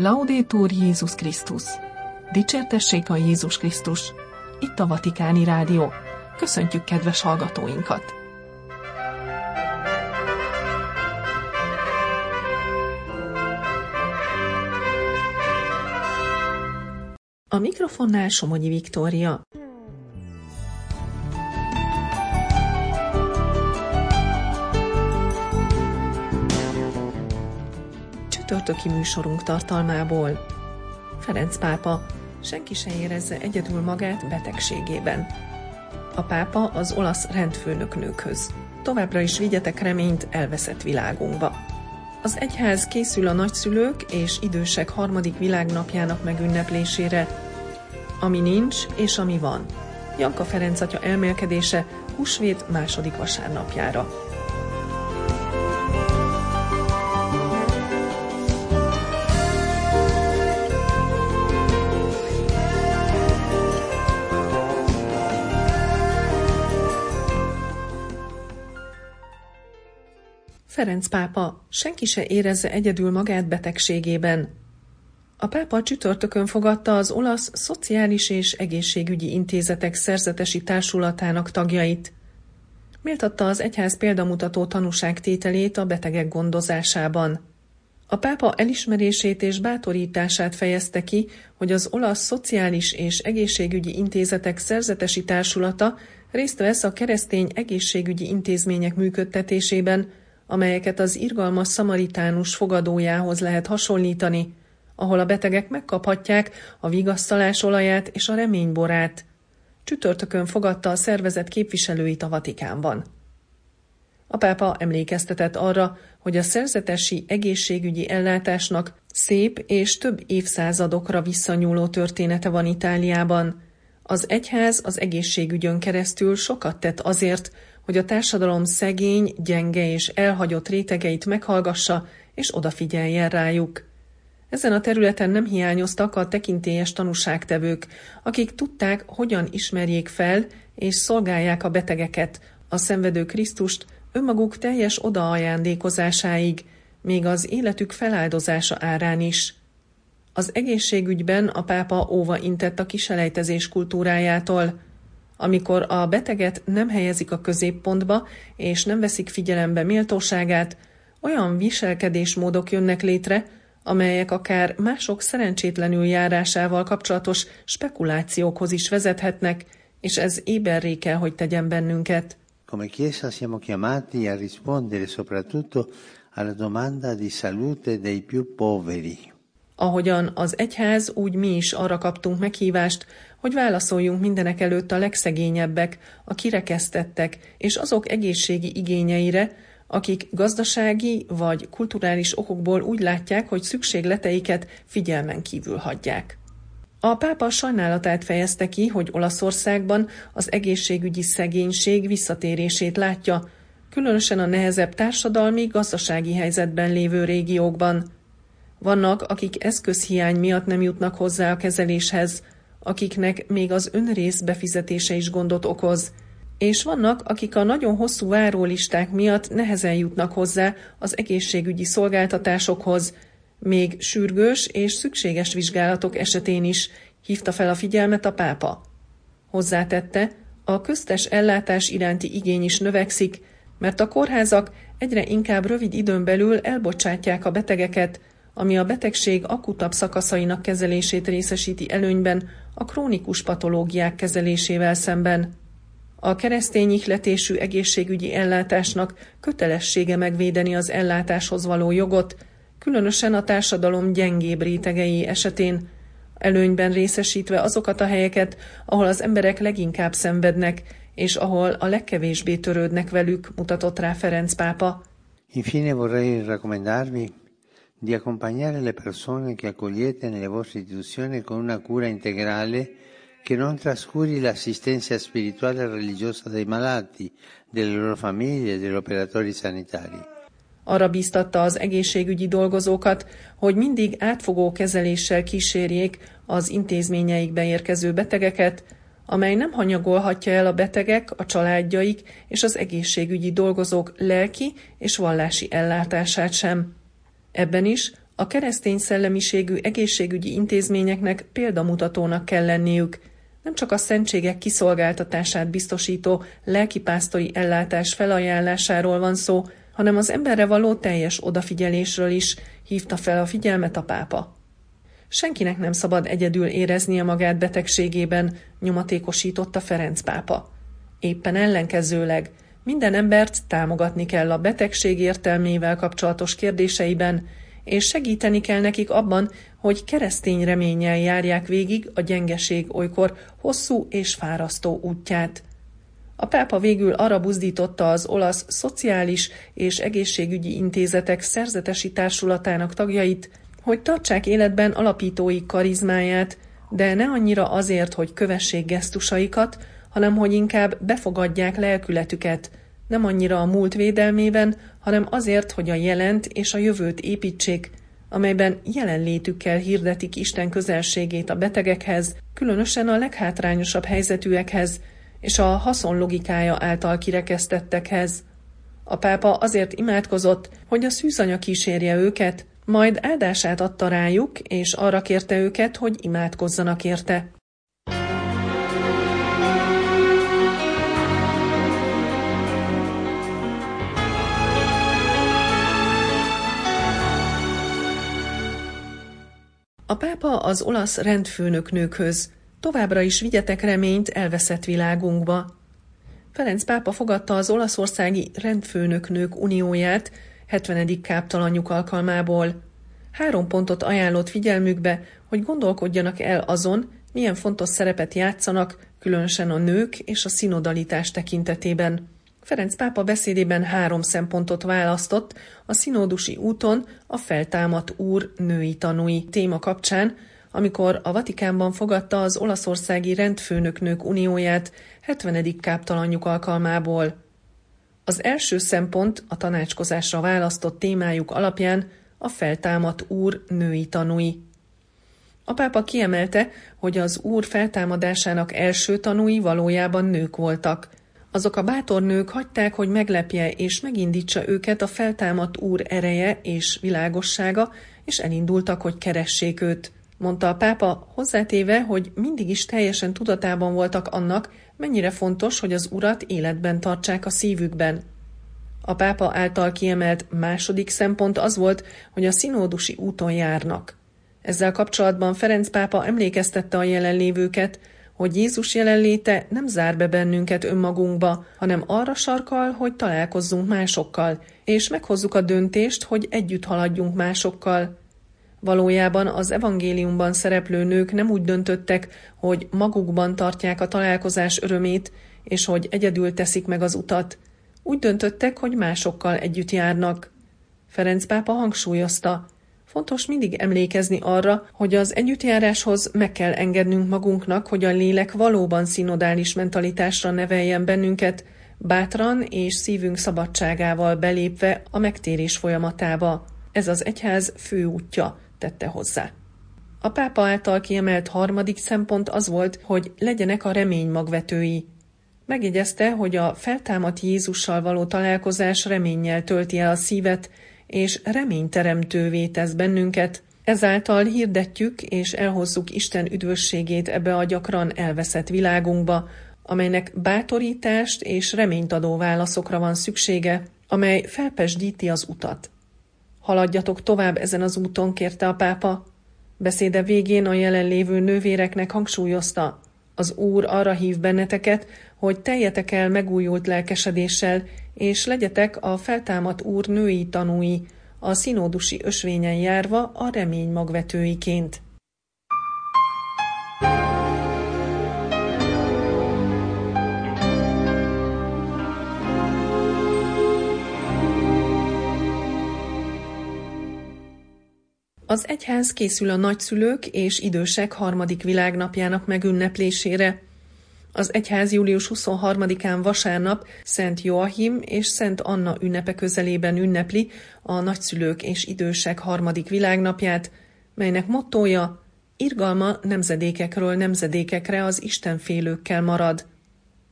Laudétur Jézus Krisztus! Dicsértessék a Jézus Krisztus! Itt a Vatikáni Rádió. Köszöntjük kedves hallgatóinkat! A mikrofonnál Somogyi Viktória. Csütörtöki műsorunk tartalmából. Ferenc pápa, senki se érezze egyedül magát betegségében. A pápa az olasz rendfőnöknőkhöz. Továbbra is vigyetek reményt elveszett világunkba. Az egyház készül a nagyszülők és idősek harmadik világnapjának megünneplésére, ami nincs és ami van. Janka Ferenc atya elmélkedése húsvét második vasárnapjára. Ferenc pápa, senki se érezze egyedül magát betegségében. A pápa csütörtökön fogadta az olasz Szociális és Egészségügyi Intézetek Szerzetesi Társulatának tagjait. Méltatta az egyház példamutató tanúságtételét a betegek gondozásában. A pápa elismerését és bátorítását fejezte ki, hogy az olasz Szociális és Egészségügyi Intézetek Szerzetesi Társulata részt vesz a keresztény egészségügyi intézmények működtetésében, amelyeket az irgalmas szamaritánus fogadójához lehet hasonlítani, ahol a betegek megkaphatják a vigasztalás olaját és a reményborát. Csütörtökön fogadta a szervezet képviselőit a Vatikánban. A pápa emlékeztetett arra, hogy a szerzetesi egészségügyi ellátásnak szép és több évszázadokra visszanyúló története van Itáliában. Az egyház az egészségügyön keresztül sokat tett azért, hogy a társadalom szegény, gyenge és elhagyott rétegeit meghallgassa és odafigyeljen rájuk. Ezen a területen nem hiányoztak a tekintélyes tanúságtevők, akik tudták, hogyan ismerjék fel és szolgálják a betegeket, a szenvedő Krisztust önmaguk teljes odaajándékozásáig, még az életük feláldozása árán is. Az egészségügyben a pápa óva intett a kiselejtezés kultúrájától, amikor a beteget nem helyezik a középpontba, és nem veszik figyelembe méltóságát, olyan viselkedésmódok jönnek létre, amelyek akár mások szerencsétlenül járásával kapcsolatos spekulációkhoz is vezethetnek, és ez éberré kell, hogy tegyen bennünket. Come Chiesa siamo chiamati a rispondere soprattutto alla domanda di salute dei più poveri. Ahogyan az egyház, úgy mi is arra kaptunk meghívást, hogy válaszoljunk mindenek előtt a legszegényebbek, a kirekesztettek és azok egészségi igényeire, akik gazdasági vagy kulturális okokból úgy látják, hogy szükségleteiket figyelmen kívül hagyják. A pápa sajnálatát fejezte ki, hogy Olaszországban az egészségügyi szegénység visszatérését látja, különösen a nehezebb társadalmi, gazdasági helyzetben lévő régiókban. Vannak, akik eszközhiány miatt nem jutnak hozzá a kezeléshez, akiknek még az önrész befizetése is gondot okoz, és vannak, akik a nagyon hosszú várólisták miatt nehezen jutnak hozzá az egészségügyi szolgáltatásokhoz, még sürgős és szükséges vizsgálatok esetén is hívta fel a figyelmet a pápa. Hozzátette, a köztes ellátás iránti igény is növekszik, mert a kórházak egyre inkább rövid időn belül elbocsátják a betegeket, ami a betegség akutabb szakaszainak kezelését részesíti előnyben a krónikus patológiák kezelésével szemben. A keresztény ihletésű egészségügyi ellátásnak kötelessége megvédeni az ellátáshoz való jogot, különösen a társadalom gyengébb rétegei esetén, előnyben részesítve azokat a helyeket, ahol az emberek leginkább szenvednek, és ahol a legkevésbé törődnek velük, mutatott rá Ferenc pápa. Infine vorrei raccomandarvi di accompagnare le persone che accogliete nelle vostre istituzioni con una cura integrale che non trascuri l'assistenza spirituale e religiosa dei malati, delle loro famiglie e degli operatori sanitari. Arra bíztatta az egészségügyi dolgozókat, hogy mindig átfogó kezeléssel kísérjék az intézményeikbe érkező betegeket, amely nem hanyagolhatja el a betegek, a családjaik és az egészségügyi dolgozók lelki és vallási ellátását sem. Ebben is A keresztény szellemiségű egészségügyi intézményeknek példamutatónak kell lenniük, nem csak a szentségek kiszolgáltatását biztosító lelkipásztori ellátás felajánlásáról van szó, hanem az emberre való teljes odafigyelésről is hívta fel a figyelmet a pápa. Senkinek nem szabad egyedül éreznie magát betegségében, nyomatékosította Ferenc pápa. Éppen ellenkezőleg minden embert támogatni kell a betegség értelmével kapcsolatos kérdéseiben, és segíteni kell nekik abban, hogy keresztény reménnyel járják végig a gyengeség olykor hosszú és fárasztó útját. A pápa végül arra buzdította az olasz szociális és egészségügyi intézetek szerzetesi társulatának tagjait, hogy tartsák életben alapítói karizmáját, de ne annyira azért, hogy kövessék gesztusaikat, hanem hogy inkább befogadják lelkületüket, nem annyira a múlt védelmében, hanem azért, hogy a jelent és a jövőt építsék, amelyben jelenlétükkel hirdetik Isten közelségét a betegekhez, különösen a leghátrányosabb helyzetűekhez, és a haszon logikája által kirekesztettekhez. A pápa azért imádkozott, hogy a szűzanya kísérje őket, majd áldását adta rájuk, és arra kérte őket, hogy imádkozzanak érte. A pápa az olasz rendfőnöknőkhöz továbbra is vigyetek reményt elveszett világunkba. Ferenc pápa fogadta az olaszországi rendfőnöknők unióját 70. káptalanjuk alkalmából. Három pontot ajánlott figyelmükbe, hogy gondolkodjanak el azon, milyen fontos szerepet játszanak, különösen a nők és a szinodalitás tekintetében. Ferenc pápa beszédében három szempontot választott a szinódusi úton a feltámadt úr női tanúi téma kapcsán, amikor a Vatikánban fogadta az olaszországi rendfőnöknők unióját 70. káptalanjuk alkalmából. Az első szempont a tanácskozásra választott témájuk alapján a feltámadt úr női tanúi. A pápa kiemelte, hogy az úr feltámadásának első tanúi valójában nők voltak – azok a bátor nők hagyták, hogy meglepje és megindítsa őket a feltámadt úr ereje és világossága, és elindultak, hogy keressék őt. Mondta a pápa, hozzátéve, hogy mindig is teljesen tudatában voltak annak, mennyire fontos, hogy az urat életben tartsák a szívükben. A pápa által kiemelt második szempont az volt, hogy a szinódusi úton járnak. Ezzel kapcsolatban Ferenc pápa emlékeztette a jelenlévőket, hogy Jézus jelenléte nem zár be bennünket önmagunkba, hanem arra sarkal, hogy találkozzunk másokkal, és meghozzuk a döntést, hogy együtt haladjunk másokkal. Valójában az evangéliumban szereplő nők nem úgy döntöttek, hogy magukban tartják a találkozás örömét, és hogy egyedül teszik meg az utat. Úgy döntöttek, hogy másokkal együtt járnak. Ferenc pápa hangsúlyozta, Fontos mindig emlékezni arra, hogy az együttjáráshoz meg kell engednünk magunknak, hogy a lélek valóban szinodális mentalitásra neveljen bennünket, bátran és szívünk szabadságával belépve a megtérés folyamatába. Ez az egyház fő útja, tette hozzá. A pápa által kiemelt harmadik szempont az volt, hogy legyenek a remény magvetői. Megjegyezte, hogy a feltámadt Jézussal való találkozás reménnyel tölti el a szívet, és reményteremtővé tesz bennünket, ezáltal hirdetjük és elhozzuk Isten üdvösségét ebbe a gyakran elveszett világunkba, amelynek bátorítást és reményt adó válaszokra van szüksége, amely felpesdíti az utat. Haladjatok tovább ezen az úton, kérte a pápa. Beszéde végén a jelenlévő nővéreknek hangsúlyozta, az Úr arra hív benneteket, hogy teljetek el megújult lelkesedéssel, és legyetek a feltámadt Úr női tanúi, a színódusi ösvényen járva a remény magvetőiként. Az egyház készül a nagyszülők és idősek harmadik világnapjának megünneplésére. Az egyház július 23-án vasárnap Szent Joachim és Szent Anna ünnepe közelében ünnepli a nagyszülők és idősek harmadik világnapját, melynek mottója irgalma nemzedékekről nemzedékekre az istenfélőkkel marad.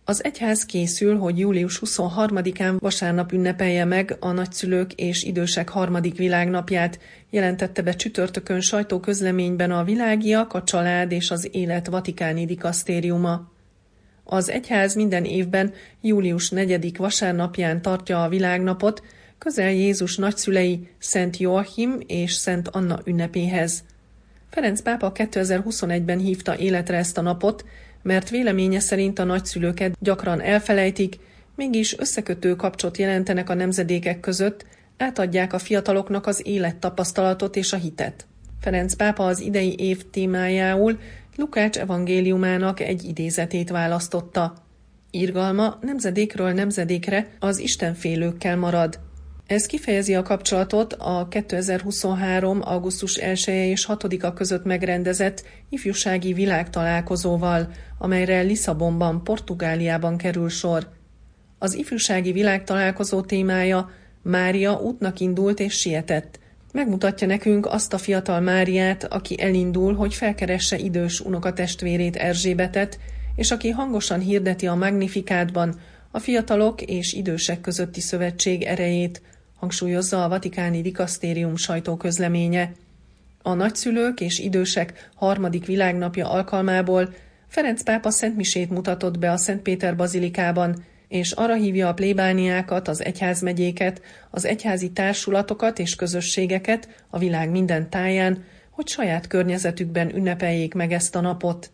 Az egyház készül, hogy július 23-án vasárnap ünnepelje meg a nagyszülők és idősek harmadik világnapját, jelentette be csütörtökön sajtóközleményben a világiak, a család és az élet vatikáni dikasztériuma. Az egyház minden évben július 4. vasárnapján tartja a világnapot, közel Jézus nagyszülei Szent Joachim és Szent Anna ünnepéhez. Ferenc pápa 2021-ben hívta életre ezt a napot, mert véleménye szerint a nagyszülőket gyakran elfelejtik, mégis összekötő kapcsot jelentenek a nemzedékek között, átadják a fiataloknak az élettapasztalatot és a hitet. Ferenc pápa az idei év témájául Lukács evangéliumának egy idézetét választotta. Irgalma nemzedékről nemzedékre az istenfélőkkel marad. Ez kifejezi a kapcsolatot a 2023. augusztus 1 -e és 6-a között megrendezett ifjúsági világtalálkozóval, amelyre Lisszabonban, Portugáliában kerül sor. Az ifjúsági világtalálkozó témája Mária útnak indult és sietett. Megmutatja nekünk azt a fiatal Máriát, aki elindul, hogy felkeresse idős unokatestvérét Erzsébetet, és aki hangosan hirdeti a Magnifikátban a fiatalok és idősek közötti szövetség erejét, hangsúlyozza a Vatikáni Dikasztérium sajtóközleménye. A nagyszülők és idősek harmadik világnapja alkalmából Ferenc pápa szentmisét mutatott be a Szentpéter bazilikában, és arra hívja a plébániákat, az egyházmegyéket, az egyházi társulatokat és közösségeket a világ minden táján, hogy saját környezetükben ünnepeljék meg ezt a napot.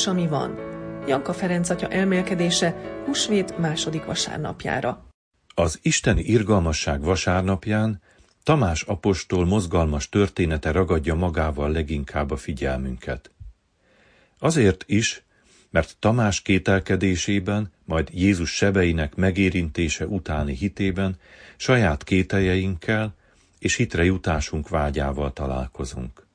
És ami van. Janka Ferenc atya elmélkedése húsvét második vasárnapjára. Az isteni irgalmasság vasárnapján Tamás apostol mozgalmas története ragadja magával leginkább a figyelmünket. Azért is, mert Tamás kételkedésében, majd Jézus sebeinek megérintése utáni hitében saját kételjeinkkel és hitre jutásunk vágyával találkozunk.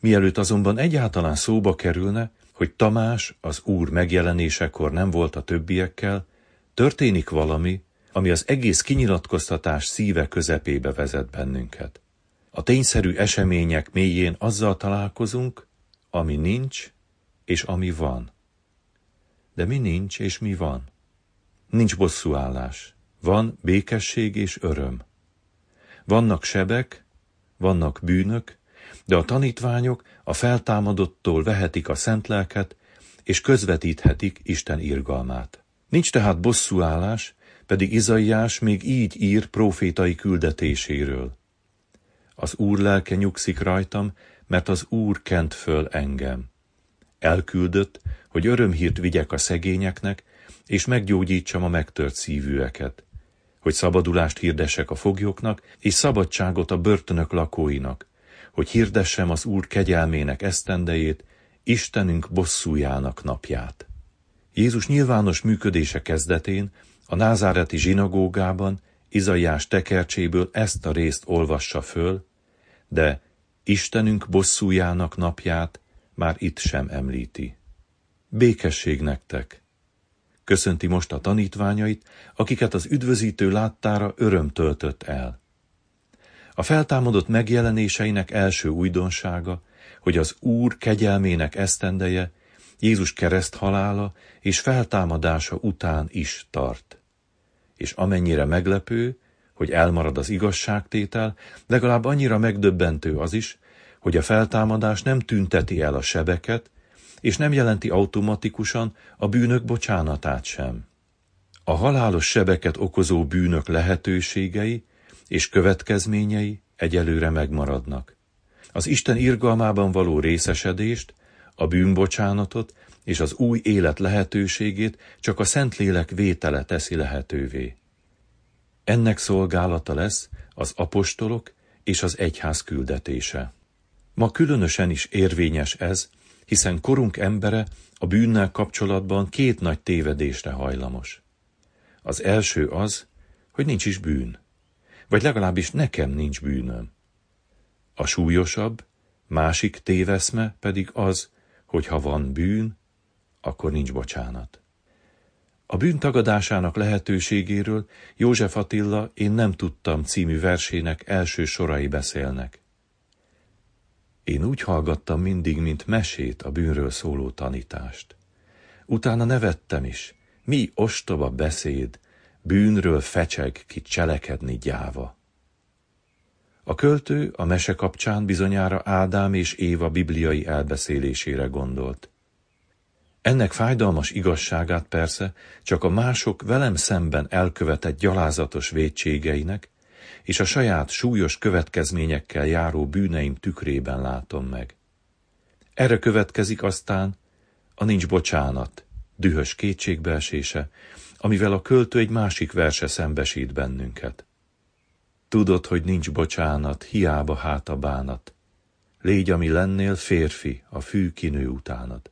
Mielőtt azonban egyáltalán szóba kerülne, hogy Tamás az Úr megjelenésekor nem volt a többiekkel, történik valami, ami az egész kinyilatkoztatás szíve közepébe vezet bennünket. A tényszerű események mélyén azzal találkozunk, ami nincs és ami van. De mi nincs és mi van? Nincs bosszúállás, van békesség és öröm. Vannak sebek, vannak bűnök, de a tanítványok a feltámadottól vehetik a szent lelket, és közvetíthetik Isten irgalmát. Nincs tehát bosszúállás, pedig Izaiás még így ír profétai küldetéséről. Az Úr lelke nyugszik rajtam, mert az Úr kent föl engem. Elküldött, hogy örömhírt vigyek a szegényeknek, és meggyógyítsam a megtört szívűeket, hogy szabadulást hirdessek a foglyoknak, és szabadságot a börtönök lakóinak, hogy hirdessem az Úr kegyelmének esztendejét, Istenünk bosszújának napját. Jézus nyilvános működése kezdetén a názáreti zsinagógában Izaiás tekercséből ezt a részt olvassa föl, de Istenünk bosszújának napját már itt sem említi. Békesség nektek! Köszönti most a tanítványait, akiket az üdvözítő láttára öröm töltött el. A feltámadott megjelenéseinek első újdonsága, hogy az Úr kegyelmének esztendeje Jézus kereszt halála és feltámadása után is tart. És amennyire meglepő, hogy elmarad az igazságtétel, legalább annyira megdöbbentő az is, hogy a feltámadás nem tünteti el a sebeket, és nem jelenti automatikusan a bűnök bocsánatát sem. A halálos sebeket okozó bűnök lehetőségei és következményei egyelőre megmaradnak. Az Isten irgalmában való részesedést, a bűnbocsánatot és az új élet lehetőségét csak a Szentlélek vétele teszi lehetővé. Ennek szolgálata lesz az apostolok és az egyház küldetése. Ma különösen is érvényes ez, hiszen korunk embere a bűnnel kapcsolatban két nagy tévedésre hajlamos. Az első az, hogy nincs is bűn vagy legalábbis nekem nincs bűnöm. A súlyosabb, Másik téveszme pedig az, hogy ha van bűn, akkor nincs bocsánat. A bűn tagadásának lehetőségéről József Attila Én nem tudtam című versének első sorai beszélnek. Én úgy hallgattam mindig, mint mesét a bűnről szóló tanítást. Utána nevettem is. Mi ostoba beszéd, bűnről fecseg ki cselekedni gyáva. A költő a mese kapcsán bizonyára Ádám és Éva bibliai elbeszélésére gondolt. Ennek fájdalmas igazságát persze csak a mások velem szemben elkövetett gyalázatos védségeinek és a saját súlyos következményekkel járó bűneim tükrében látom meg. Erre következik aztán a nincs bocsánat, dühös kétségbeesése, amivel a költő egy másik verse szembesít bennünket. Tudod, hogy nincs bocsánat, hiába hát a bánat. Légy, ami lennél, férfi, a fű kinő utánad.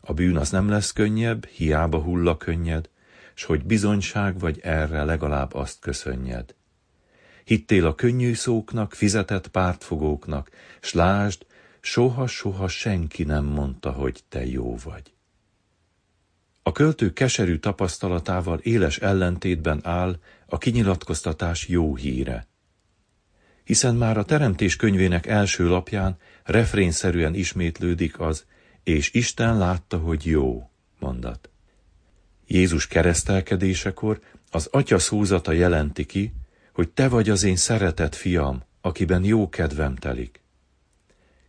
A bűn az nem lesz könnyebb, hiába hulla könnyed, s hogy bizonyság vagy erre legalább azt köszönjed. Hittél a könnyű szóknak, fizetett pártfogóknak, s lásd, soha-soha senki nem mondta, hogy te jó vagy. A költő keserű tapasztalatával éles ellentétben áll a kinyilatkoztatás jó híre. Hiszen már a Teremtés könyvének első lapján refrénszerűen ismétlődik az, és Isten látta, hogy jó, mondat. Jézus keresztelkedésekor az atya szózata jelenti ki, hogy te vagy az én szeretett fiam, akiben jó kedvem telik.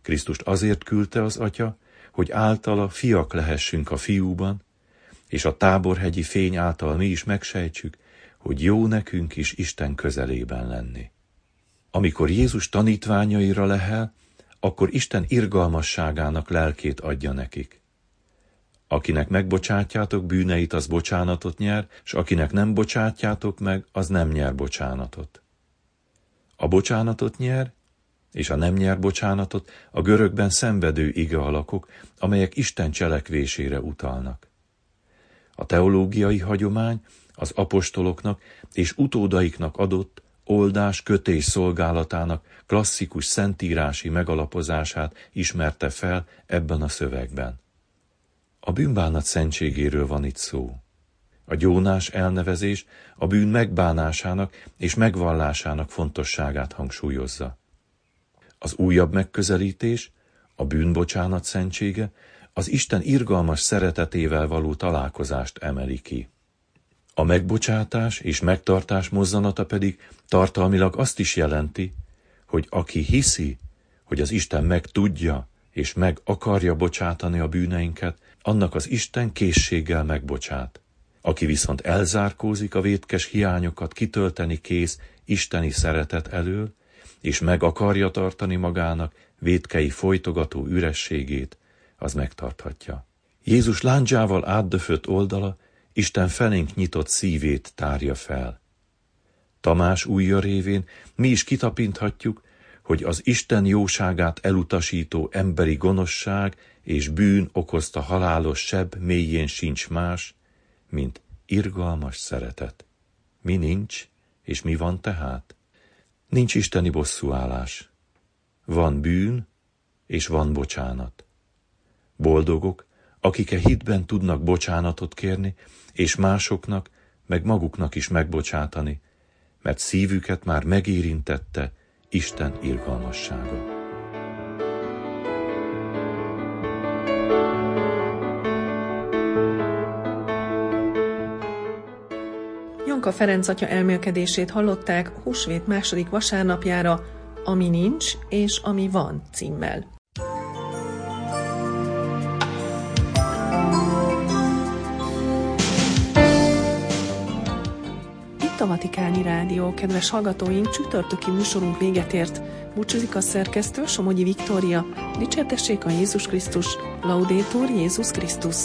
Krisztust azért küldte az atya, hogy általa fiak lehessünk a fiúban, és a táborhegyi fény által mi is megsejtsük, hogy jó nekünk is Isten közelében lenni. Amikor Jézus tanítványaira lehel, akkor Isten irgalmasságának lelkét adja nekik. Akinek megbocsátjátok bűneit, az bocsánatot nyer, és akinek nem bocsátjátok meg, az nem nyer bocsánatot. A bocsánatot nyer, és a nem nyer bocsánatot a görögben szenvedő ige alakok, amelyek Isten cselekvésére utalnak. A teológiai hagyomány az apostoloknak és utódaiknak adott oldás kötés szolgálatának klasszikus szentírási megalapozását ismerte fel ebben a szövegben. A bűnbánat szentségéről van itt szó. A gyónás elnevezés a bűn megbánásának és megvallásának fontosságát hangsúlyozza. Az újabb megközelítés, a bűnbocsánat szentsége, az Isten irgalmas szeretetével való találkozást emeli ki. A megbocsátás és megtartás mozzanata pedig tartalmilag azt is jelenti, hogy aki hiszi, hogy az Isten meg tudja és meg akarja bocsátani a bűneinket, annak az Isten készséggel megbocsát. Aki viszont elzárkózik a vétkes hiányokat kitölteni kész isteni szeretet elől, és meg akarja tartani magának vétkei folytogató ürességét, az megtarthatja. Jézus láncsával átdöfött oldala Isten felénk nyitott szívét tárja fel. Tamás újja révén mi is kitapinthatjuk, hogy az Isten jóságát elutasító emberi gonoszság és bűn okozta halálos seb mélyén sincs más, mint irgalmas szeretet. Mi nincs, és mi van tehát? Nincs isteni bosszúállás. Van bűn, és van bocsánat. Boldogok, akik e hitben tudnak bocsánatot kérni, és másoknak, meg maguknak is megbocsátani, mert szívüket már megérintette Isten irgalmassága. Janka Ferenc atya elmélkedését hallották Húsvét második vasárnapjára, Ami nincs és ami van címmel. Rádió. Kedves hallgatóink, csütörtöki műsorunk véget ért. Búcsúzik a szerkesztő Somogyi Viktória. Dicsértessék a Jézus Krisztus. Laudétur Jézus Krisztus.